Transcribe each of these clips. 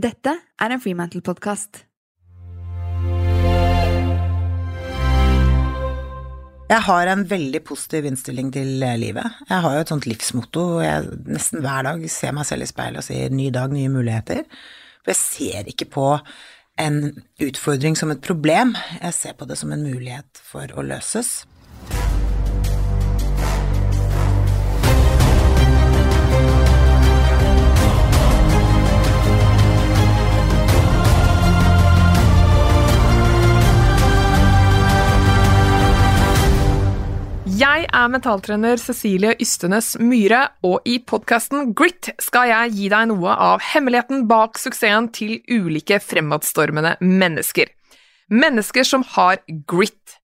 Dette er en Freemantle-podkast. Jeg har en veldig positiv innstilling til eh, livet. Jeg har jo et sånt livsmotto. Jeg nesten hver dag ser meg selv i speilet og sier 'ny dag, nye muligheter'. For jeg ser ikke på en utfordring som et problem, jeg ser på det som en mulighet for å løses. Jeg er mentaltrener Cecilie Ystenes Myhre, og i podkasten Grit skal jeg gi deg noe av hemmeligheten bak suksessen til ulike fremadstormende mennesker. Mennesker som har grit.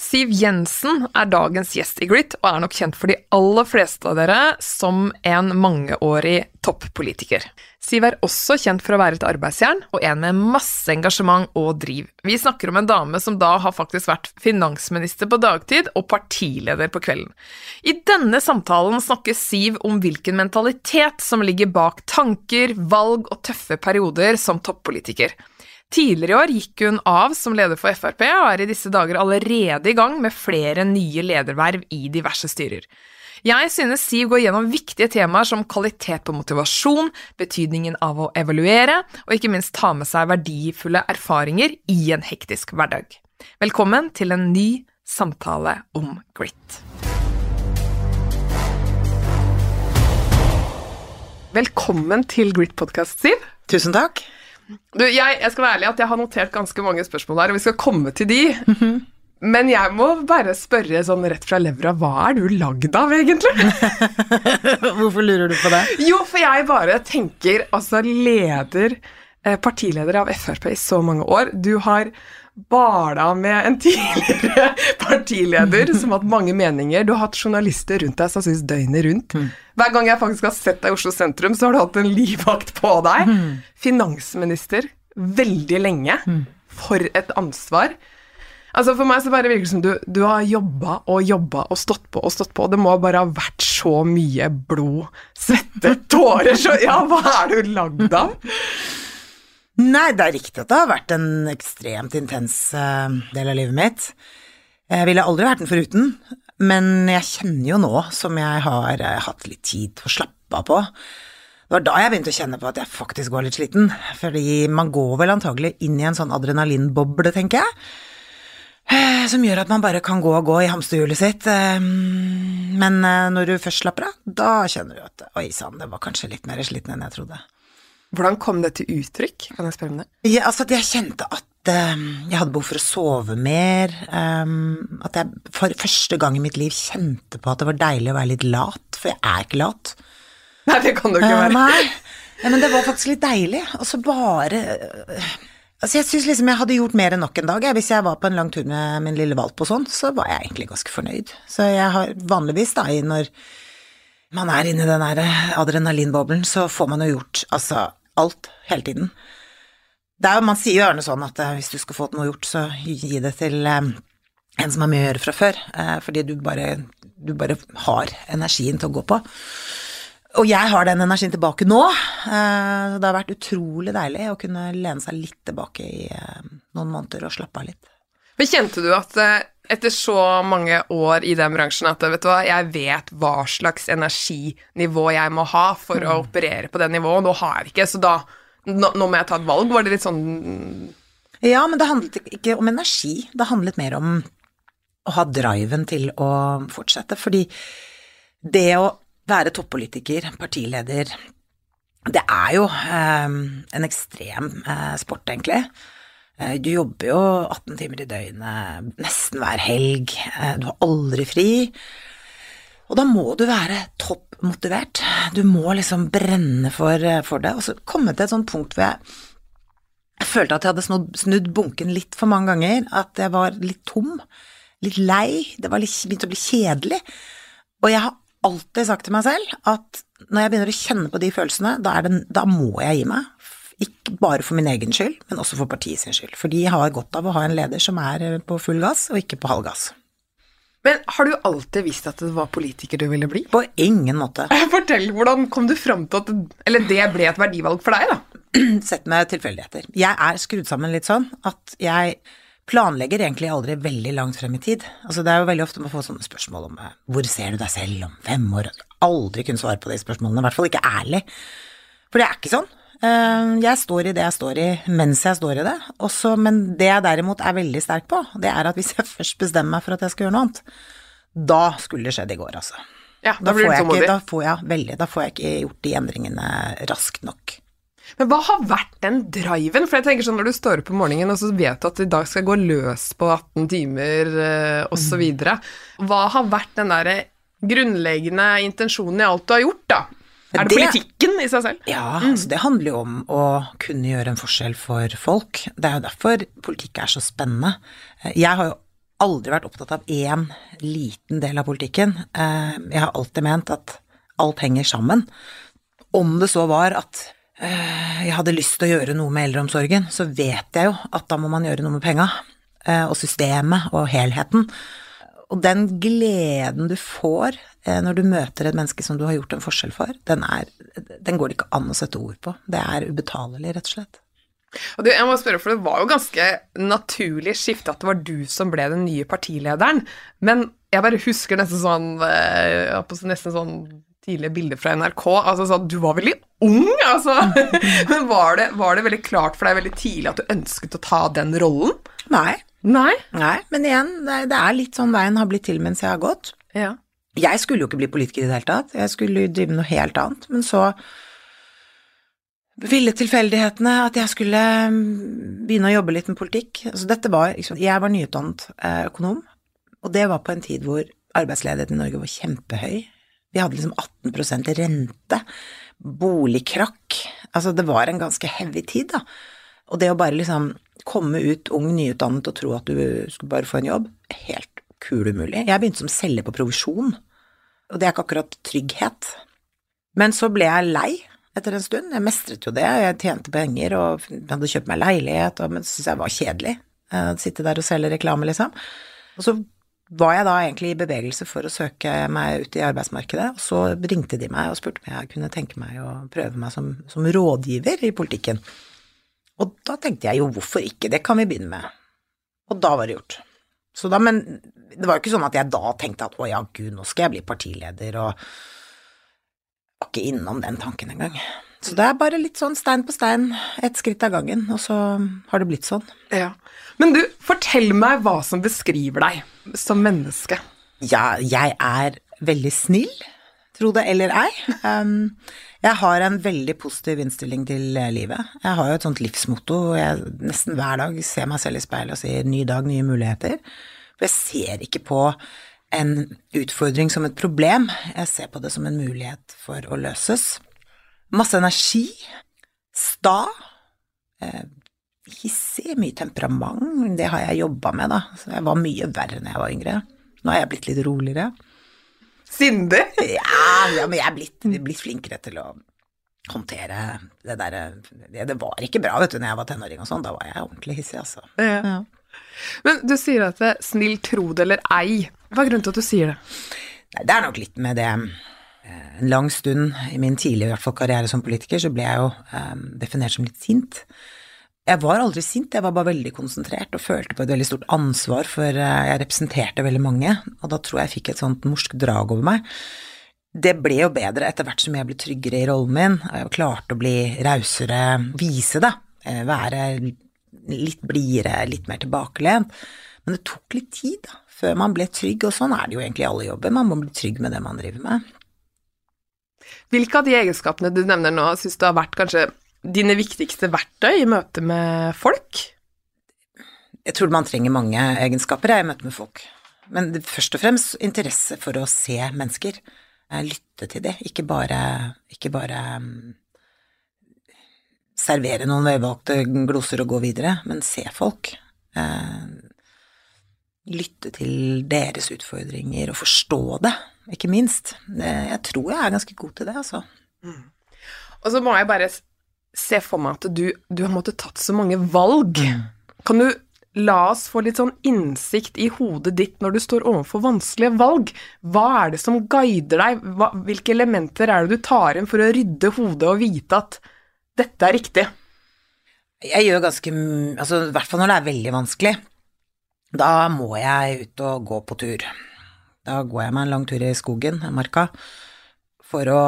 Siv Jensen er dagens gjest i Grit, og er nok kjent for de aller fleste av dere som en mangeårig toppolitiker. Siv er også kjent for å være et arbeidsjern, og en med masse engasjement og driv. Vi snakker om en dame som da har faktisk vært finansminister på dagtid og partileder på kvelden. I denne samtalen snakker Siv om hvilken mentalitet som ligger bak tanker, valg og tøffe perioder som toppolitiker. Tidligere i år gikk hun av som leder for Frp, og er i disse dager allerede i gang med flere nye lederverv i diverse styrer. Jeg synes Siv går gjennom viktige temaer som kvalitet på motivasjon, betydningen av å evaluere, og ikke minst ta med seg verdifulle erfaringer i en hektisk hverdag. Velkommen til en ny samtale om grit. Velkommen til Grit-podkast, Siv. Tusen takk. Du, jeg, jeg, skal være ærlig at jeg har notert ganske mange spørsmål der, og vi skal komme til de. Mm -hmm. Men jeg må bare spørre sånn rett fra levra, hva er du lagd av, egentlig? Hvorfor lurer du på det? Jo, for jeg bare tenker, altså leder, eh, partileder av Frp i så mange år. Du har bala med en tidligere partileder som har hatt mange meninger. Du har hatt journalister rundt deg som syns døgnet rundt. Mm. Hver gang jeg faktisk har sett deg i Oslo sentrum, så har du hatt en livvakt på deg. Mm. Finansminister veldig lenge. Mm. For et ansvar. Altså For meg så bare virker det som du, du har jobba og jobba og stått på og stått på. Det må bare ha vært så mye blod, svette, tårer. Så ja, hva er du lagd av? Nei, det er riktig at det har vært en ekstremt intens uh, del av livet mitt. Jeg ville aldri vært den foruten, men jeg kjenner jo nå som jeg har uh, hatt litt tid til å slappe av på. Det var da jeg begynte å kjenne på at jeg faktisk var litt sliten, fordi man går vel antagelig inn i en sånn adrenalinboble, tenker jeg. Uh, som gjør at man bare kan gå og gå i hamsterhjulet sitt. Men når du først slapper av, da kjenner du at oi sann, det var kanskje litt mer sliten enn jeg trodde. Hvordan kom det til uttrykk? Kan jeg spørre om det? Ja, altså at jeg kjente at um, jeg hadde behov for å sove mer. Um, at jeg for første gang i mitt liv kjente på at det var deilig å være litt lat, for jeg er ikke lat. Nei, det kan du ikke være. Uh, nei, ja, men det var faktisk litt deilig. Og så bare uh, Altså, jeg syns liksom jeg hadde gjort mer enn nok en dag. Hvis jeg var på en lang tur med min lille valp og sånn, så var jeg egentlig ganske fornøyd. Så jeg har vanligvis, da, når man er inni den der adrenalinboblen, så får man jo gjort altså alt hele tiden. Er, man sier jo gjerne sånn at eh, hvis du skal få noe gjort, så gi det til eh, en som har mye å gjøre fra før, eh, fordi du bare, du bare har energien til å gå på. Og jeg har den energien tilbake nå. Det har vært utrolig deilig å kunne lene seg litt tilbake i noen måneder og slappe av litt. Men kjente du at etter så mange år i den bransjen at vet du hva, jeg vet hva slags energinivå jeg må ha for å mm. operere på det nivået, nå har jeg det ikke, så da nå, nå, må jeg ta et valg? Var det litt sånn Ja, men det handlet ikke om energi, det handlet mer om å ha driven til å fortsette, fordi det å være toppolitiker, partileder, det er jo eh, en ekstrem eh, sport, egentlig. Eh, du jobber jo 18 timer i døgnet nesten hver helg, eh, du har aldri fri. Og da må du være topp motivert. Du må liksom brenne for, eh, for det. Og så komme til et sånt punkt hvor jeg, jeg følte at jeg hadde snudd, snudd, bunken litt for mange ganger. At jeg var litt tom, litt lei. Det var litt, begynte å bli kjedelig. Og jeg har alltid sagt til meg selv at når jeg begynner å kjenne på de følelsene, da, det, da må jeg gi meg. Ikke bare for min egen skyld, men også for partiet sin skyld. For de har godt av å ha en leder som er på full gass, og ikke på halv gass. Men har du alltid visst at det var politiker du ville bli? På ingen måte. Fortell, hvordan kom du fram til at Eller det ble et verdivalg for deg, da? sett med tilfeldigheter. Jeg er skrudd sammen litt sånn at jeg planlegger egentlig aldri veldig langt frem i tid. Altså det er jo veldig ofte man får sånne spørsmål om eh, hvor ser du deg selv om fem år? Aldri kunne svare på de spørsmålene, i hvert fall ikke ærlig. For det er ikke sånn. Eh, jeg står i det jeg står i mens jeg står i det. Også, men det jeg derimot er veldig sterk på, det er at hvis jeg først bestemmer meg for at jeg skal gjøre noe annet, da skulle det skjedd i går, altså. Ja, da Da blir får, ikke, da, får jeg, veldig, da får jeg ikke gjort de endringene raskt nok. Men hva har vært den driven? For jeg tenker sånn når du står opp om morgenen og så vet du at i dag skal gå løs på 18 timer osv. og så videre. Hva har vært den derre grunnleggende intensjonen i alt du har gjort, da? Er det Det- politikken i seg selv? Ja, altså det handler jo om å kunne gjøre en forskjell for folk. Det er jo derfor politikk er så spennende. Jeg har jo aldri vært opptatt av én liten del av politikken. Eh, Jeg har alltid ment at alt henger sammen. Om det så var at eh, jeg hadde lyst til å gjøre noe med eldreomsorgen, så vet jeg jo at da må man gjøre noe med penga. eh, Og systemet og helheten. Og den gleden du får eh, når du møter et menneske som du har gjort en forskjell for, den, er, den går det ikke an å sette ord på. Det er ubetalelig, rett og slett. Og du, jeg må spørre, for Det var jo ganske naturlig skifte at det var du som ble den nye partilederen. Men jeg bare husker nesten sånn eh, nesten sånn tidlige bilder fra NRK. altså sånn, Du var veldig ung, altså! Men var det, var det veldig klart for deg veldig tidlig at du ønsket å ta den rollen? Nei, Nei. nei, men igjen, det er, litt sånn veien har blitt til mens jeg har gått. Ja. Jeg skulle jo ikke bli politiker i det hele tatt, jeg skulle drive med noe helt annet, men så ville tilfeldighetene at jeg skulle mm, begynne å jobbe litt med politikk. Altså dette var, liksom, jeg var nyutdannet eh, økonom, og det var på en tid hvor arbeidsledigheten i Norge var kjempehøy. Vi hadde liksom 18% rente, boligkrakk, altså det var en ganske heavy tid, da. Og det å bare liksom komme ut ung, nyutdannet og tro at du skulle bare få en jobb, helt kul umulig. Jeg begynte som selger på provisjon, og det er ikke akkurat trygghet. Men så ble jeg lei etter en stund. Jeg mestret jo det, jeg tjente penger og hadde kjøpt meg leilighet, og, men syntes jeg var kjedelig. eh, Å sitte der og selge reklame, liksom. Og så var jeg da egentlig i bevegelse for å søke meg ut i arbeidsmarkedet, og så ringte de meg og spurte om jeg kunne tenke meg å prøve meg som, som rådgiver i politikken. Og da tenkte jeg jo, hvorfor ikke, det kan vi begynne med. Og da var det gjort. Så da, men det var jo ikke sånn at jeg da tenkte at å ja, gud, nå skal jeg bli partileder, og var ikke innom den tanken engang. Så det er bare litt sånn stein på stein, ett skritt av gangen, og så har det blitt sånn. ja. Men du, fortell meg hva som beskriver deg som menneske. Ja, jeg er veldig snill, tro det eller ei. Um, jeg har en veldig positiv innstilling til eh, livet. Jeg har jo et sånt livsmotto, jeg nesten hver dag ser meg selv i speilet og sier 'ny dag, nye muligheter'. For jeg ser ikke på en utfordring som et problem, jeg ser på det som en mulighet for å løses. Masse energi, sta, eh, hissig, mye temperament, det har jeg jobba med, da. Så jeg var mye verre da jeg var yngre. Nå er jeg blitt litt roligere. Sindig? Ja, ja men jeg er blitt, blitt flinkere til å håndtere det derre det, det var ikke bra, vet du, når jeg var tenåring og sånn. Da var jeg ordentlig hissig, altså. Ja. Ja. Men du sier at det, snill tro det eller ei. Hva er grunnen til at du sier det? Nei, det er nok litt med det eh, En lang stund i min tidlige i hvert fall, karriere som politiker, så ble jeg jo um, definert som litt sint. Jeg var aldri sint, jeg var bare veldig konsentrert og følte på et veldig stort ansvar, for eh, jeg representerte veldig mange, og da tror jeg jeg fikk et sånt morsk drag over meg. Det ble jo bedre etter hvert som jeg ble tryggere i rollen min, og jeg klarte å bli rausere, vise det, eh, være litt blidere, litt mer tilbakelent. Men det tok litt tid, da, før man ble trygg, og sånn er det jo egentlig i alle jobber, man må bli trygg med det man driver med. Hvilke av de egenskapene du nevner nå, syns du har vært kanskje dine viktigste verktøy i møte med folk? Jeg tror man trenger mange egenskaper jeg, i møte med folk. Men det, først og fremst interesse for å se mennesker. Eh, Lytte til det, ikke bare, ikke bare mm, servere noen velvalgte gloser og gå videre, men se folk. Eh, lytte til deres utfordringer og forstå det, ikke minst. Det, jeg tror jeg er ganske god til det, altså. Og så må jeg bare se for meg at du, du har måttet tatt så mange valg. Kan du la oss få litt sånn innsikt i hodet ditt når du står overfor vanskelige valg? Hva er det som guider deg? Hva, hvilke elementer er det du tar inn for å rydde hodet og vite at dette er riktig? Jeg gjør ganske Altså, i hvert fall når det er veldig vanskelig. Da må jeg ut og gå på tur. Da går jeg meg en lang tur i skogen, i marka, for å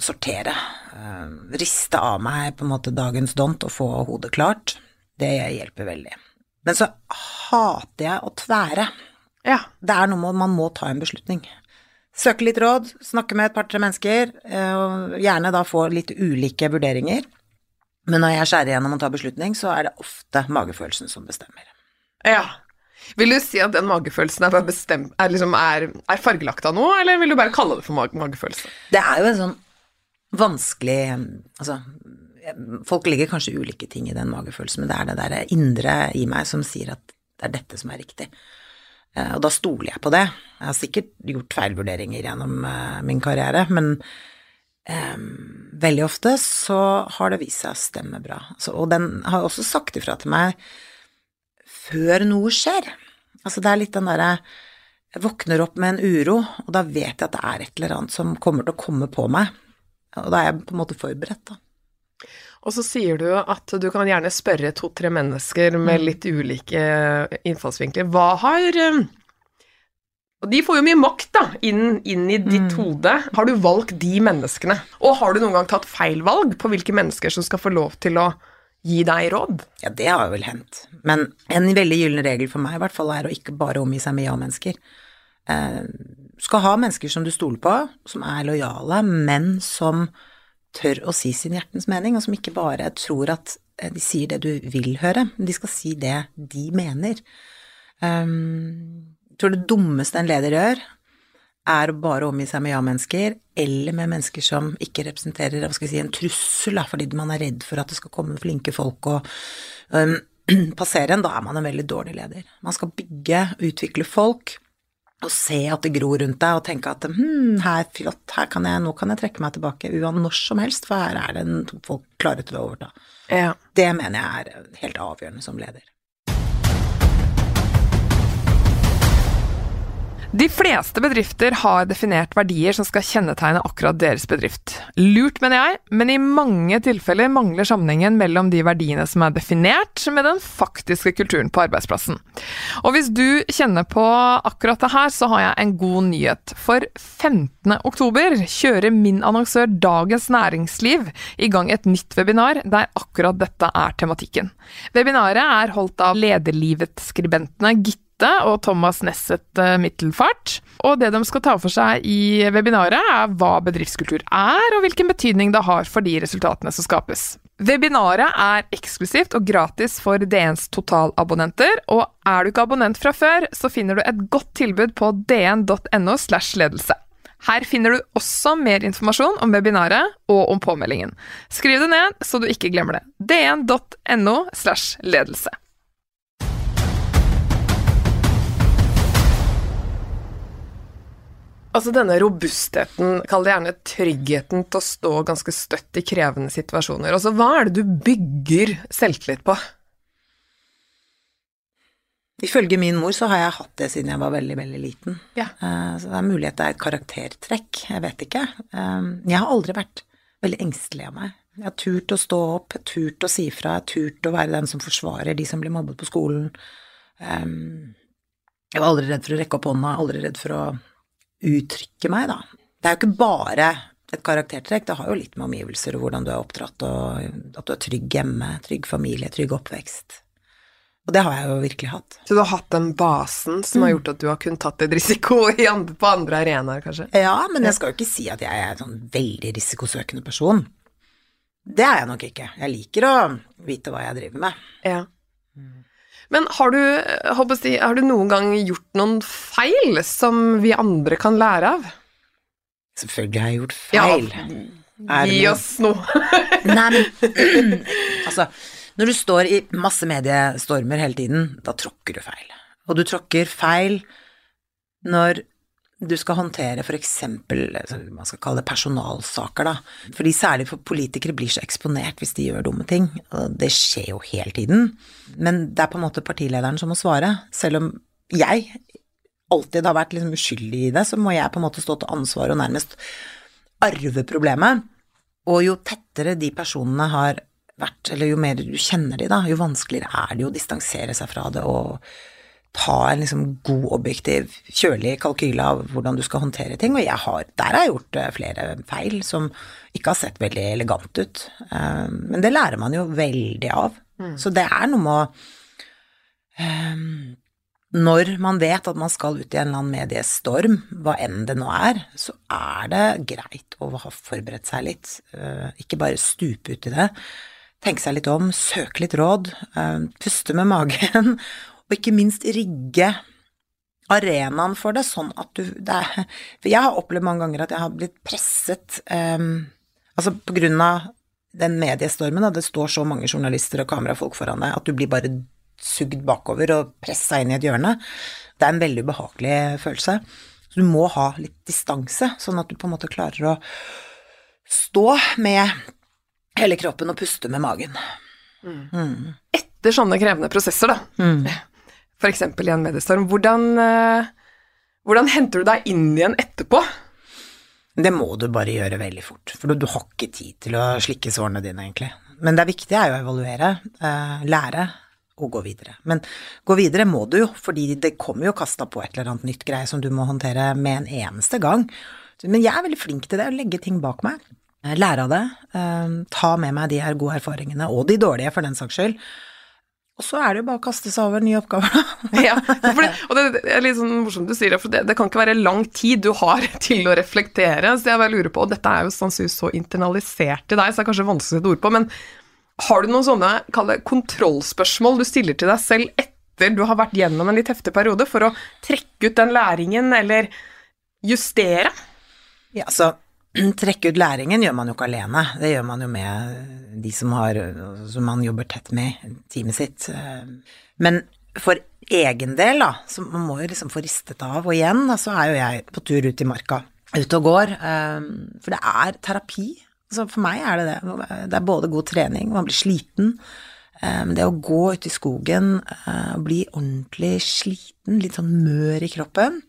sortere. eh, Riste av meg på en måte dagens dont og få hodet klart. Det hjelper veldig. Men så hater jeg å tvære. Ja. Det er noe med man må ta en beslutning. Søke litt råd, snakke med et par-tre mennesker, eh, og gjerne da få litt ulike vurderinger. Men når jeg skjærer igjennom og tar beslutning, så er det ofte magefølelsen som bestemmer. ja. Vil du si at den magefølelsen er, bestemt, er, liksom er, er fargelagt av noe, eller vil du bare kalle det for mag magefølelse? Det er jo en sånn vanskelig Altså, folk legger kanskje ulike ting i den magefølelsen, men det er det der indre i meg som sier at det er dette som er riktig. Eh, Og da stoler jeg på det. Jeg har sikkert gjort feilvurderinger gjennom eh, min karriere, men um, veldig ofte så har det vist seg å stemme bra. Så, og den har også sagt ifra til meg før noe skjer. Altså det er litt den derre jeg våkner opp med en uro, og da vet jeg at det er et eller annet som kommer til å komme på meg. Og da er jeg på en måte forberedt, da. Og så sier du at du kan gjerne spørre to-tre mennesker med litt ulike innfallsvinkler. Hva har eh, Og de får jo mye makt, da, inn, inn i ditt hode. Har du valgt de menneskene? Og har du noen gang tatt feil valg på hvilke mennesker som skal få lov til å gi deg råd? Ja, det har vel hendt. Men en veldig gyllen regel for meg i hvert fall er å ikke bare omgi seg med ja-mennesker. Eh, du skal ha mennesker som du stoler på, som er lojale, men som tør å si sin hjertens mening, og som ikke bare tror at eh, de sier det du vil høre, men de skal si det de mener. Um, jeg tror det dummeste en leder gjør, er å bare omgi seg med ja-mennesker, eller med mennesker som ikke representerer hva skal si, en trussel, da, fordi man er redd for at det skal komme flinke folk og um, passere en. Da er man en veldig dårlig leder. Man skal bygge, utvikle folk, og se at det gror rundt deg, og tenke at hm, her er flott, her kan jeg, nå kan jeg trekke meg tilbake uan når som helst, for her er det en, folk klare til å overta. Ja. Det mener jeg er helt avgjørende som leder. De fleste bedrifter har definert verdier som skal kjennetegne akkurat deres bedrift. Lurt, mener jeg, men i mange tilfeller mangler sammenhengen mellom de verdiene som er definert, med den faktiske kulturen på arbeidsplassen. Og hvis du kjenner på akkurat det her, så har jeg en god nyhet. For 15. oktober kjører min annonsør Dagens Næringsliv i gang et nytt webinar der akkurat dette er tematikken. Webinaret er holdt av Lederlivet-skribentene Gitte og Thomas Nesset Mittelfart. Og det de skal ta for seg i webinaret, er hva bedriftskultur er, og hvilken betydning det har for de resultatene som skapes. Webinaret er eksklusivt og gratis for DNs totalabonnenter, og er du ikke abonnent fra før, så finner du et godt tilbud på dn.no slash ledelse. Her finner du også mer informasjon om webinaret og om påmeldingen. Skriv det ned, så du ikke glemmer det. dn.no slash ledelse. Altså denne robustheten, kall det gjerne tryggheten til å stå ganske støtt i krevende situasjoner. Altså hva er det du bygger selvtillit på? Ifølge min mor så har jeg hatt det siden jeg var veldig, veldig liten. Ja. Eh, Så det er mulig at det er et karaktertrekk, jeg vet ikke. Eh, Jeg har aldri vært veldig engstelig av meg. Jeg har turt å stå opp, turt å si fra, turt å være den som forsvarer de som blir mobbet på skolen. Eh, Jeg var aldri redd for å rekke opp hånda, aldri redd for å uttrykke meg, da. Det er jo ikke bare et karaktertrekk, det har jo litt med omgivelser og hvordan du er oppdratt, og at du er trygg hjemme, trygg familie, trygg oppvekst. Og det har jeg jo virkelig hatt. Så du har hatt den basen som har gjort at du har kunnet tatt et risiko i andre, på andre arenaer, kanskje? Ja, men jeg skal jo ikke si at jeg er en sånn veldig risikosøkende person. Det er jeg nok ikke. Jeg liker å vite hva jeg driver med. Ja. Men har du, jeg har du noen gang gjort noen feil som vi andre kan lære av? Selvfølgelig har jeg gjort feil. Ja, Gi oss noe. Nei, men altså, når du står i masse mediestormer hele tiden, da tråkker du feil. Og du tråkker feil når du skal håndtere eksempel, altså, man skal kalle det personalsaker, da. Fordi særlig for politikere blir så eksponert hvis de gjør dumme ting, og det skjer jo hele tiden. Men det er på en måte partilederen som må svare. Selv om jeg alltid har vært liksom uskyldig i det, så må jeg på en måte stå til ansvar og nærmest arve problemet. Og jo tettere de personene har vært, eller jo mer du kjenner de, da, jo vanskeligere er det jo å distansere seg fra det og ta en liksom god, objektiv, kjølig kalkyle av hvordan du skal håndtere ting. Og jeg har, der har jeg gjort eh, flere feil som ikke har sett veldig elegant ut. Eh, men det lærer man jo veldig av. Så det er noe med å eh, Når man vet at man skal ut i en eller annen mediestorm, hva enn det nå er, så er det greit å ha forberedt seg litt. Eh, Ikke bare stupe ut i det. Tenke seg litt om, søke litt råd, puste med magen, og ikke minst rigge arenaen for det, sånn at du det er, For jeg har opplevd mange ganger at jeg har blitt presset um, Altså på grunn av den mediestormen, da, det står så mange journalister og kamerafolk foran deg, at du blir bare sugd bakover og pressa inn i et hjørne. Det er en veldig ubehagelig følelse. Så du må ha litt distanse, sånn at du på en måte klarer å stå med hele kroppen og puste med magen. Etter sånne krevende prosesser, da, for eksempel i en mediestorm, hvordan, eh, hvordan henter du deg inn igjen etterpå? Det må du bare gjøre veldig fort, for du har ikke tid til å slikke sårene dine, egentlig. Men det viktige er jo å evaluere, eh, lære og gå videre. Men gå videre må du jo, fordi det kommer jo kasta på et eller annet nytt greie som du må håndtere med en eneste gang. Men jeg er veldig flink til det, å legge ting bak meg. Eh, Lære av det. Ta med meg de her gode erfaringene, og de dårlige for den saks skyld. Og så er det jo bare å kaste seg over nye oppgaver, da. Ja, det, og det, er litt sånn morsomt du sier det, for det, det kan ikke være lang tid du har til å reflektere, så jeg bare lurer på, og dette er jo sannsynligvis så internalisert i deg, så det er kanskje vanskelig å sette ord på, men har du noen sånne, kall det kontrollspørsmål du stiller til deg selv etter du har vært gjennom en litt heftig periode, for å trekke ut den læringen, eller justere? Ja, så trekke ut læringen gjør man jo ikke alene. Det gjør man jo med de som, har, som man jobber tett med, teamet sitt. Men for egen del, da, så man må jo liksom få ristet av. Og igjen, da, så er jo jeg på tur ut i marka, ute og går. eh, For det er terapi. Så for meg er det det. Det er både god trening, man blir sliten. eh, Det å gå ut i skogen eh, og bli ordentlig sliten, litt sånn mør i kroppen,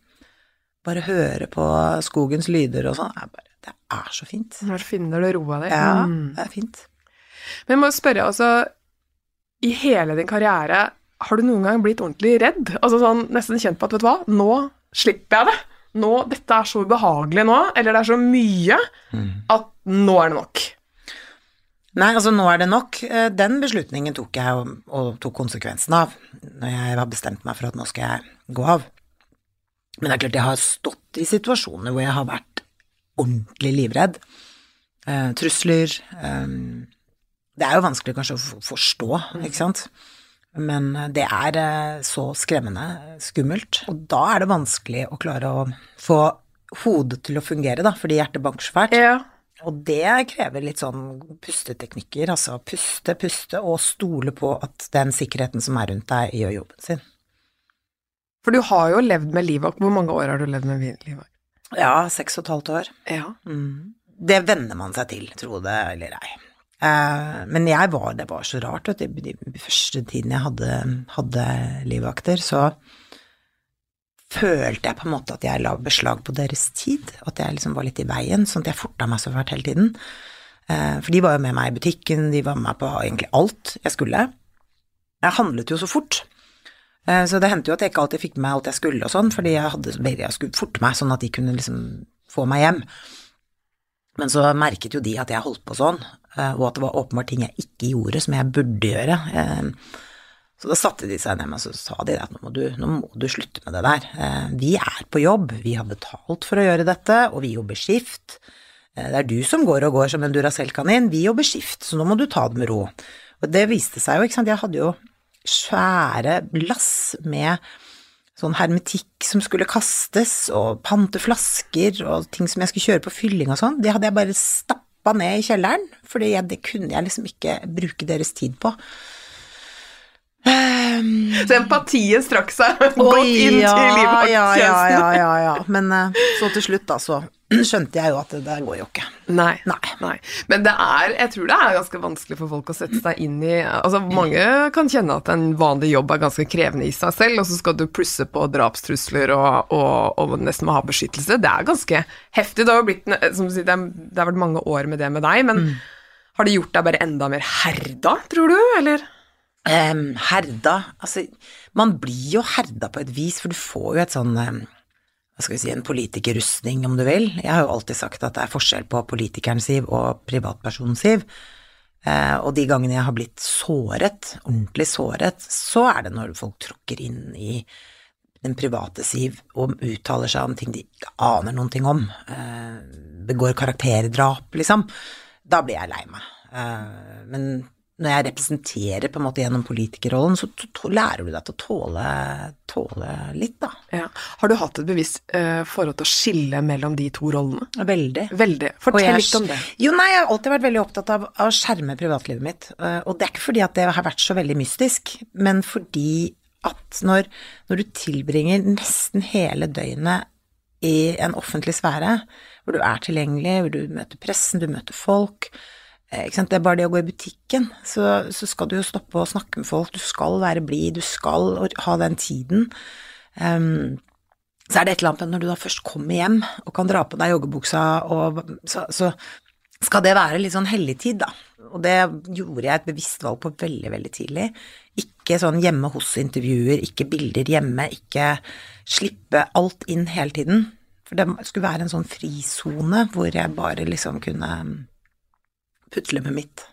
bare høre på skogens lyder og sånn, er bare- det er så fint. Når finner du roa di? Ja, Mm. det er fint. Men jeg må spørre, altså, i hele din karriere, har du noen gang blitt ordentlig redd? Altså sånn, nesten kjent på at, vet du hva, nå slipper jeg det. Nå, dette er så ubehagelig nå, eller det er så mye, at nå er det nok. Nei, altså nå er det nok. Eh, Den beslutningen tok jeg og, og tok konsekvensen av når jeg har bestemt meg for at nå skal jeg gå av. Men det er klart jeg har stått i situasjoner hvor jeg har vært ordentlig livredd. Eh, trusler. Eh, det er jo vanskelig kanskje å forstå, ikke sant. Men eh, det er eh, så skremmende skummelt. Og da er det vanskelig å klare å få hodet til å fungere, da, fordi hjertet banker så fælt. Ja. Og det krever litt sånn pusteteknikker, altså puste, puste og stole på at den sikkerheten som er rundt deg, gjør jobben sin. For du har jo levd med livvakt. Hvor mange år har du levd med livvakt? Ja, seks og et halvt år. Ja. Det venner man seg til, tro det eller ei. Eh, men jeg var, det var så rart, vet du, de første tiden jeg hadde, hadde livvakter, så følte jeg på en måte at jeg la beslag på deres tid, at jeg liksom var litt i veien, sånn at jeg forta meg så fælt hele tiden. Eh, For de var jo med meg i butikken, de var med meg på egentlig alt jeg skulle. Jeg handlet jo så fort. Eh, Så det hendte jo at jeg ikke alltid fikk med meg alt jeg skulle og sånn, fordi jeg hadde veldig, jeg skulle forte meg sånn at de kunne liksom få meg hjem. Men så merket jo de at jeg holdt på sånn, eh, og at det var åpenbart ting jeg ikke gjorde som jeg burde gjøre. Eh, Så da satte de seg ned med og sa de at nå må, du, nå må du slutte med det der. Vi er på jobb, vi har betalt for å gjøre dette, og vi jobber skift. Det er du som går og går som en Duracell-kanin, vi jobber skift, så nå må du ta det med ro. Og det viste seg jo, ikke sant, jeg hadde jo svære lass med sånn hermetikk som skulle kastes, og pante flasker og ting som jeg skulle kjøre på fylling og sånn, det hadde jeg bare stappa ned i kjelleren, for det kunne jeg liksom ikke bruke deres tid på. Ehm, Så empatien strakk seg godt inn ja, til ja, livvakttjenesten. ja, ja, ja, ja. Men eh, så til slutt, da, så skjønte jeg jo at det der går jo ikke. Nei. Nei. Nei. Men det er, jeg tror det er ganske vanskelig for folk å sette seg inn i Altså, mange kan kjenne at en vanlig jobb er ganske krevende i seg selv, og så skal du plusse på drapstrusler og, og, og nesten må ha beskyttelse. Det er ganske heftig. Det har blitt, som sier, det, har vært mange år med det med deg, men Har det gjort deg bare enda mer herda, tror du, eller? Um, herda Altså, man blir jo herda på et vis, for du får jo et sånn um, hva skal vi si, en politikerrustning, om du vil. Jeg har jo alltid sagt at det er forskjell på politikerens siv og privatpersonens siv. Uh, og de gangene jeg har blitt såret, ordentlig såret, så er det når folk tråkker inn i den private siv og uttaler seg om ting de ikke aner noen ting om. Uh, begår karakterdrap, liksom. Da blir jeg lei meg. Uh, men når jeg representerer på en måte gjennom politikerrollen, så lærer du deg til å tåle, tåle litt, da. Ja. Har du hatt et bevisst uh, forhold til å skille mellom de to rollene? Veldig. Veldig. Fortell jeg, litt om det. Jo, nei, jeg har alltid vært veldig opptatt av, av å skjerme privatlivet mitt. Uh, og det er ikke fordi at det har vært så veldig mystisk, men fordi at når, når du tilbringer nesten hele døgnet i en offentlig sfære, hvor du er tilgjengelig, hvor du møter pressen, du møter folk, det er bare det å gå i butikken, så, så, skal du jo stoppe og snakke med folk, du skal være blid, du skal ha den tiden. Um, så er det et eller annet med når du da først kommer hjem og kan dra på deg joggebuksa, og, så, så, skal det være litt sånn helligtid, da. Og det gjorde jeg et bevisst valg på veldig, veldig tidlig. Ikke sånn hjemme hos-intervjuer, ikke bilder hjemme, ikke slippe alt inn hele tiden. For det skulle være en sånn frisone hvor jeg bare liksom kunne putle med mitt.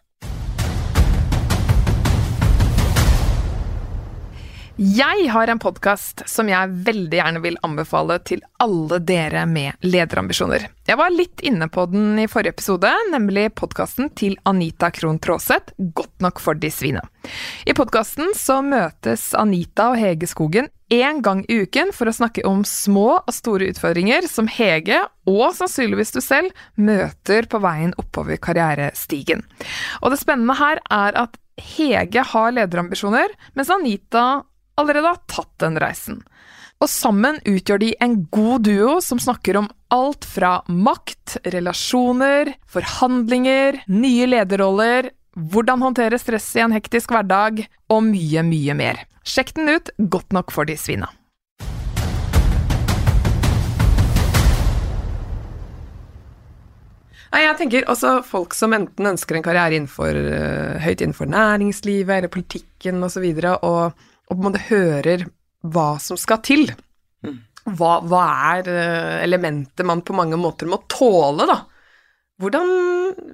Jeg har en podkast som jeg veldig gjerne vil anbefale til alle dere med lederambisjoner. Jeg var litt inne på den i forrige episode, nemlig podkasten til Anita Krohn Traaseth, Godt nok for de svine. I podkasten så møtes Anita og Hege Skogen én gang i uken for å snakke om små og store utfordringer som Hege, og sannsynligvis du selv, møter på veien oppover karrierestigen. Og det spennende her er at Hege har lederambisjoner, mens Anita allerede har tatt den reisen. Og sammen utgjør de en god duo som snakker om alt fra makt, relasjoner, forhandlinger, nye lederroller, hvordan håndtere stress i en hektisk hverdag, og mye, mye mer. Sjekk den ut, godt nok for de svina. Nei, jeg tenker også folk som enten ønsker en karriere innenfor, uh, høyt innenfor næringslivet eller politikken osv., og, så og og på en måte hører hva som skal til. Mm. Hva, hva, er eh, elementet man på mange måter må tåle, da? Hvordan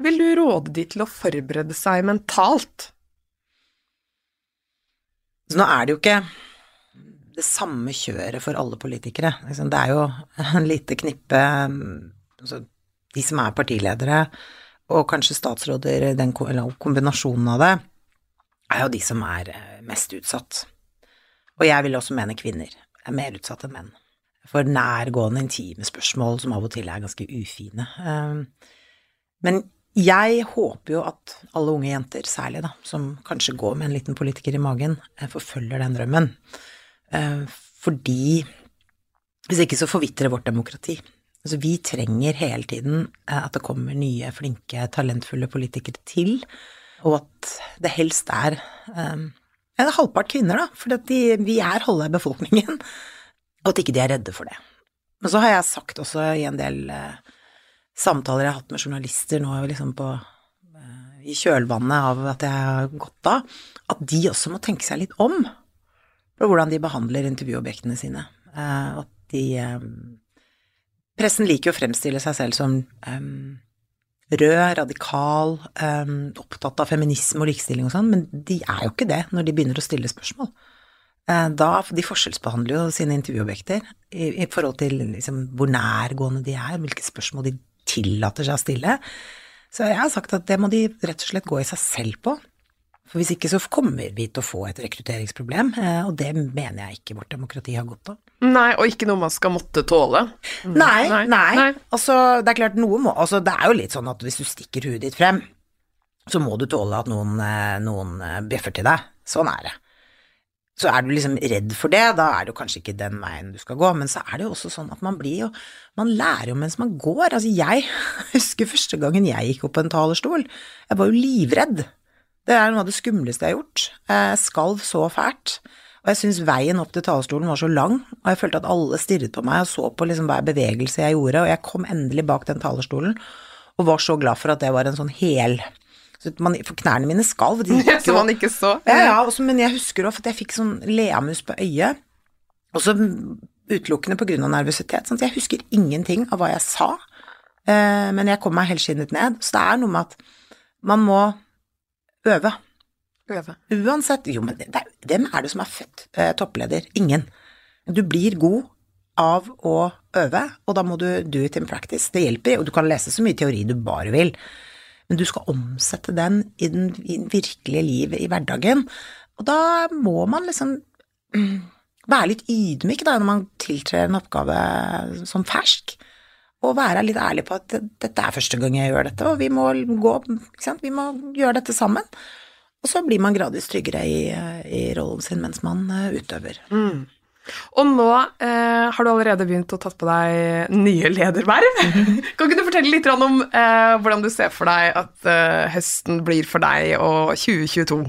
vil du råde de til å forberede seg mentalt? Så nå er det jo ikke det samme kjøret for alle politikere. Liksom, det er jo en lite knippe altså, De som er partiledere, og kanskje statsråder, den, kombinasjonen av det, er jo de som er eh, mest utsatt. Og jeg vil også mene kvinner er mer utsatt enn menn. For nærgående, intime spørsmål som av og til er ganske ufine. Ehm, men jeg håper jo at alle unge jenter, særlig da, som kanskje går med en liten politiker i magen, eh, forfølger den drømmen. Ehm, fordi hvis ikke så forvitrer vårt demokrati. Altså, vi trenger hele tiden eh, at det kommer nye, flinke, talentfulle politikere til, og at det helst er en halvpart kvinner, da, for vi er halve befolkningen, og at ikke de er redde for det. Men så har jeg sagt også i en del eh, samtaler jeg har hatt med journalister nå liksom på, eh, i kjølvannet av at jeg har gått av, at de også må tenke seg litt om på hvordan de behandler intervjuobjektene sine. Eh, at de eh, Pressen liker jo å fremstille seg selv som eh, rød, radikal, um, opptatt av feminisme og likestilling og sånn, men de er jo ikke det når de begynner å stille spørsmål. Da, De forskjellsbehandler jo sine intervjuobjekter i, i forhold til liksom, hvor nærgående de er, hvilke spørsmål de tillater seg å stille. Så jeg har sagt at det må de rett og slett gå i seg selv på. For hvis ikke så kommer vi til å få et rekrutteringsproblem, eh, og det mener jeg ikke vårt demokrati har godt av. Nei, og ikke noe man skal måtte tåle. Nei, nei. nei. Altså, det er klart noe må Altså, det er jo litt sånn at hvis du stikker huet ditt frem, så må du tåle at noen, eh, noen eh, bjeffer til deg. Sånn er det. Så er du liksom redd for det, da er det jo kanskje ikke den veien du skal gå, men så er det jo også sånn at man blir jo Man lærer jo mens man går. Altså, jeg husker første gangen jeg gikk opp på en talerstol. Jeg var jo livredd. Det er noe av det skumleste jeg har gjort. Jeg skalv så fælt. Og jeg syns veien opp til talerstolen var så lang, og jeg følte at alle stirret på meg og så på liksom hver bevegelse jeg gjorde, og jeg kom endelig bak den talerstolen og var så glad for at det var en sånn hel man, for knærne mine skalv. de gikk Som jo- man ikke så. Ja, ja, også, men jeg husker også at jeg fikk sånn leamus på øyet, også utelukkende av nervøsitet. Sånn jeg husker ingenting av hva jeg sa, eh, men jeg kom meg helskinnet ned. Så det er noe med at man må øve. Øve. Uansett Jo, men det, det, hvem er det som er født eh, toppleder? Ingen. Du blir god av å øve, og da må du do it in practice. Det hjelper, og du kan lese så mye teori du bare vil, men du skal omsette den i den virkelige livet i hverdagen. Og da må man liksom mm, være litt ydmyk da, når man tiltrer en oppgave som fersk. Og være litt ærlig på at dette er første gang jeg gjør dette, og vi må gå, vi må gjøre dette sammen. Og så blir man gradvis tryggere i, i rollen sin mens man utøver. utøver. Og nå eh, har du allerede begynt å tatt på deg nye lederverv. kan ikke du fortelle litt om eh, hvordan du ser for deg at eh, høsten blir for deg og 2022?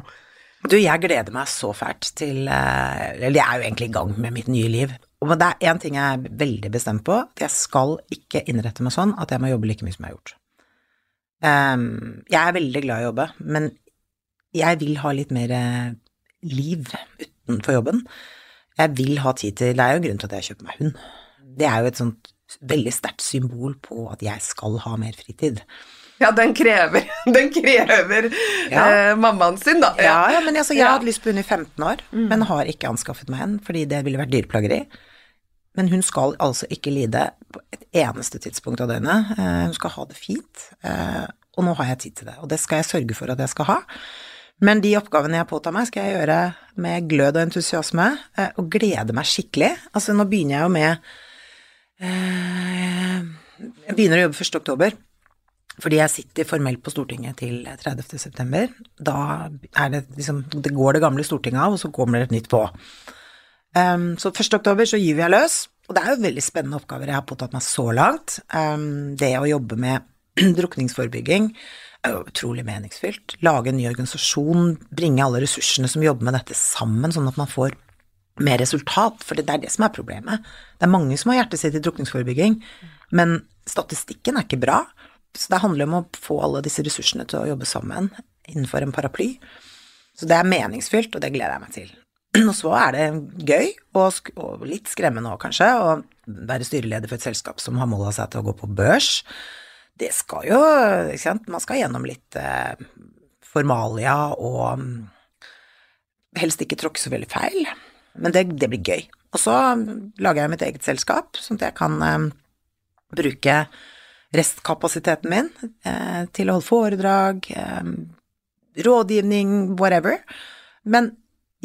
Du, jeg gleder meg så fælt til eh, Eller jeg er jo egentlig i gang med mitt nye liv. Og det er én ting jeg er veldig bestemt på, at jeg skal ikke innrette meg sånn at jeg må jobbe like mye som jeg har gjort. Um, jeg er veldig glad i å jobbe, men jeg vil ha litt mer eh, liv utenfor jobben. Jeg vil ha tid til Det er jo en grunn til at jeg kjøper meg hund. Det er jo et sånt veldig sterkt symbol på at jeg skal ha mer fritid. Ja, den krever, den krever Ja. eh, mammaen sin, da. Ja, ja, men altså, jeg hadde lyst på hund i 15 år, men har ikke anskaffet meg en, fordi det ville vært dyreplageri. Men hun skal altså ikke lide på et eneste tidspunkt av døgnet. Eh, Hun skal ha det fint, eh, og nå har jeg tid til det, og det skal jeg sørge for at jeg skal ha. Men de oppgavene jeg påtar meg, skal jeg gjøre med glød og entusiasme, eh, og glede meg skikkelig. Altså, nå begynner jeg jo med eh, Jeg begynner å jobbe 1. oktober. Fordi jeg sitter formelt på Stortinget til 30. september. Da er det liksom Det går det gamle Stortinget av, og så kommer det et nytt på. Um, så 1. oktober så gyver jeg løs, og det er jo veldig spennende oppgaver jeg har påtatt meg så langt. Um, det å jobbe med drukningsforebygging utrolig meningsfylt. Lage en ny organisasjon, bringe alle ressursene som jobber med dette sammen, sånn at man får mer resultat, for det er det som er problemet. Det er mange som har hjertet sitt i drukningsforebygging, men statistikken er ikke bra. Så det handler om å få alle disse ressursene til å jobbe sammen innenfor en paraply. Så det er meningsfylt, og det gleder jeg meg til. Og så er det gøy, og, litt skremmende òg, kanskje, å være styreleder for et selskap som har mål av seg til å gå på børs. Det skal jo ikke sant, Man skal gjennom litt eh, formalia og mm, helst ikke tråkke så veldig feil. Men det, det blir gøy. Og så lager jeg mitt eget selskap, sånn at jeg kan eh, bruke restkapasiteten min eh, til å holde foredrag, eh, rådgivning, whatever. Men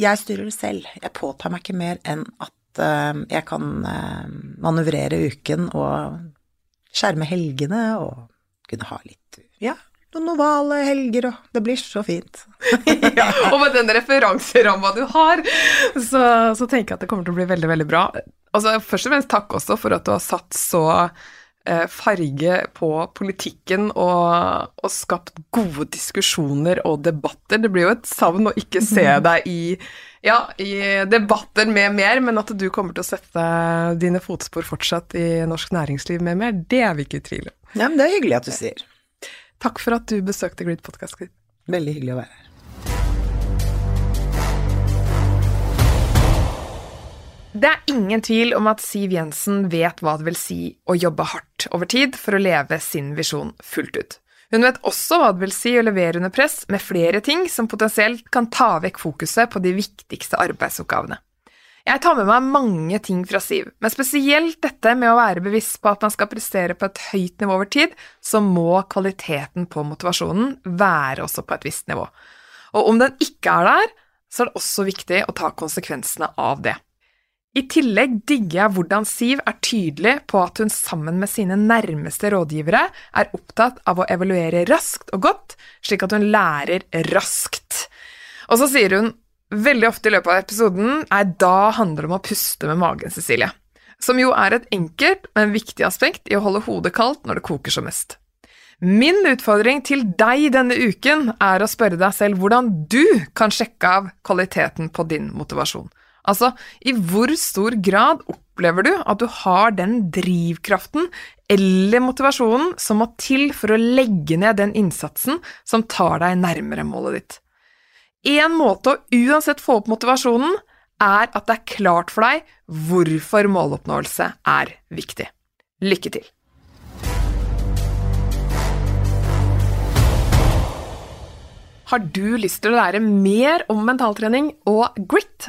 jeg styrer det selv. Jeg påtar meg ikke mer enn at eh, jeg kan eh, manøvrere uken og skjerme helgene og kunne ha litt, ja, noen ovale helger, og det blir så fint. ja, og med den referanseramma du har, så, så tenker jeg at det kommer til å bli veldig, veldig bra. Altså, først og fremst takk også for at du har satt så eh, farge på politikken og, og skapt gode diskusjoner og debatter. Det blir jo et savn å ikke se deg i, ja, i debatter med mer, men at du kommer til å sette dine fotspor fortsatt i norsk næringsliv med mer, det er vi ikke i tvil om. Ja, men det er hyggelig at du sier. Takk for at du besøkte Grid Podcast. Grid. Veldig hyggelig å være her. Det er ingen tvil om at Siv Jensen vet hva det vil si å jobbe hardt over tid for å leve sin visjon fullt ut. Hun vet også hva det vil si å levere under press med flere ting som potensielt kan ta vekk fokuset på de viktigste arbeidsoppgavene. Jeg tar med meg mange ting fra Siv, men spesielt dette med å være bevisst på at man skal prestere på et høyt nivå over tid, så må kvaliteten på motivasjonen være også på et visst nivå. Og om den ikke er der, så er det også viktig å ta konsekvensene av det. I tillegg digger jeg hvordan Siv er tydelig på at hun sammen med sine nærmeste rådgivere er opptatt av å evaluere raskt og godt, slik at hun lærer raskt. Og så sier hun veldig ofte i løpet av episoden Nei, da handler det om å puste med magen, Cecilie. Som jo er et enkelt, men viktig aspekt i å holde hodet kaldt når det koker som mest. Min utfordring til deg denne uken er å spørre deg selv hvordan du kan sjekke av kvaliteten på din motivasjon. Altså, i hvor stor grad opplever du at du har den drivkraften eller motivasjonen som må til for å legge ned den innsatsen som tar deg nærmere målet ditt? En måte å uansett få opp motivasjonen er at det er klart for deg hvorfor måloppnåelse er viktig. Lykke til! Har du lyst til å lære mer om mentaltrening og grit?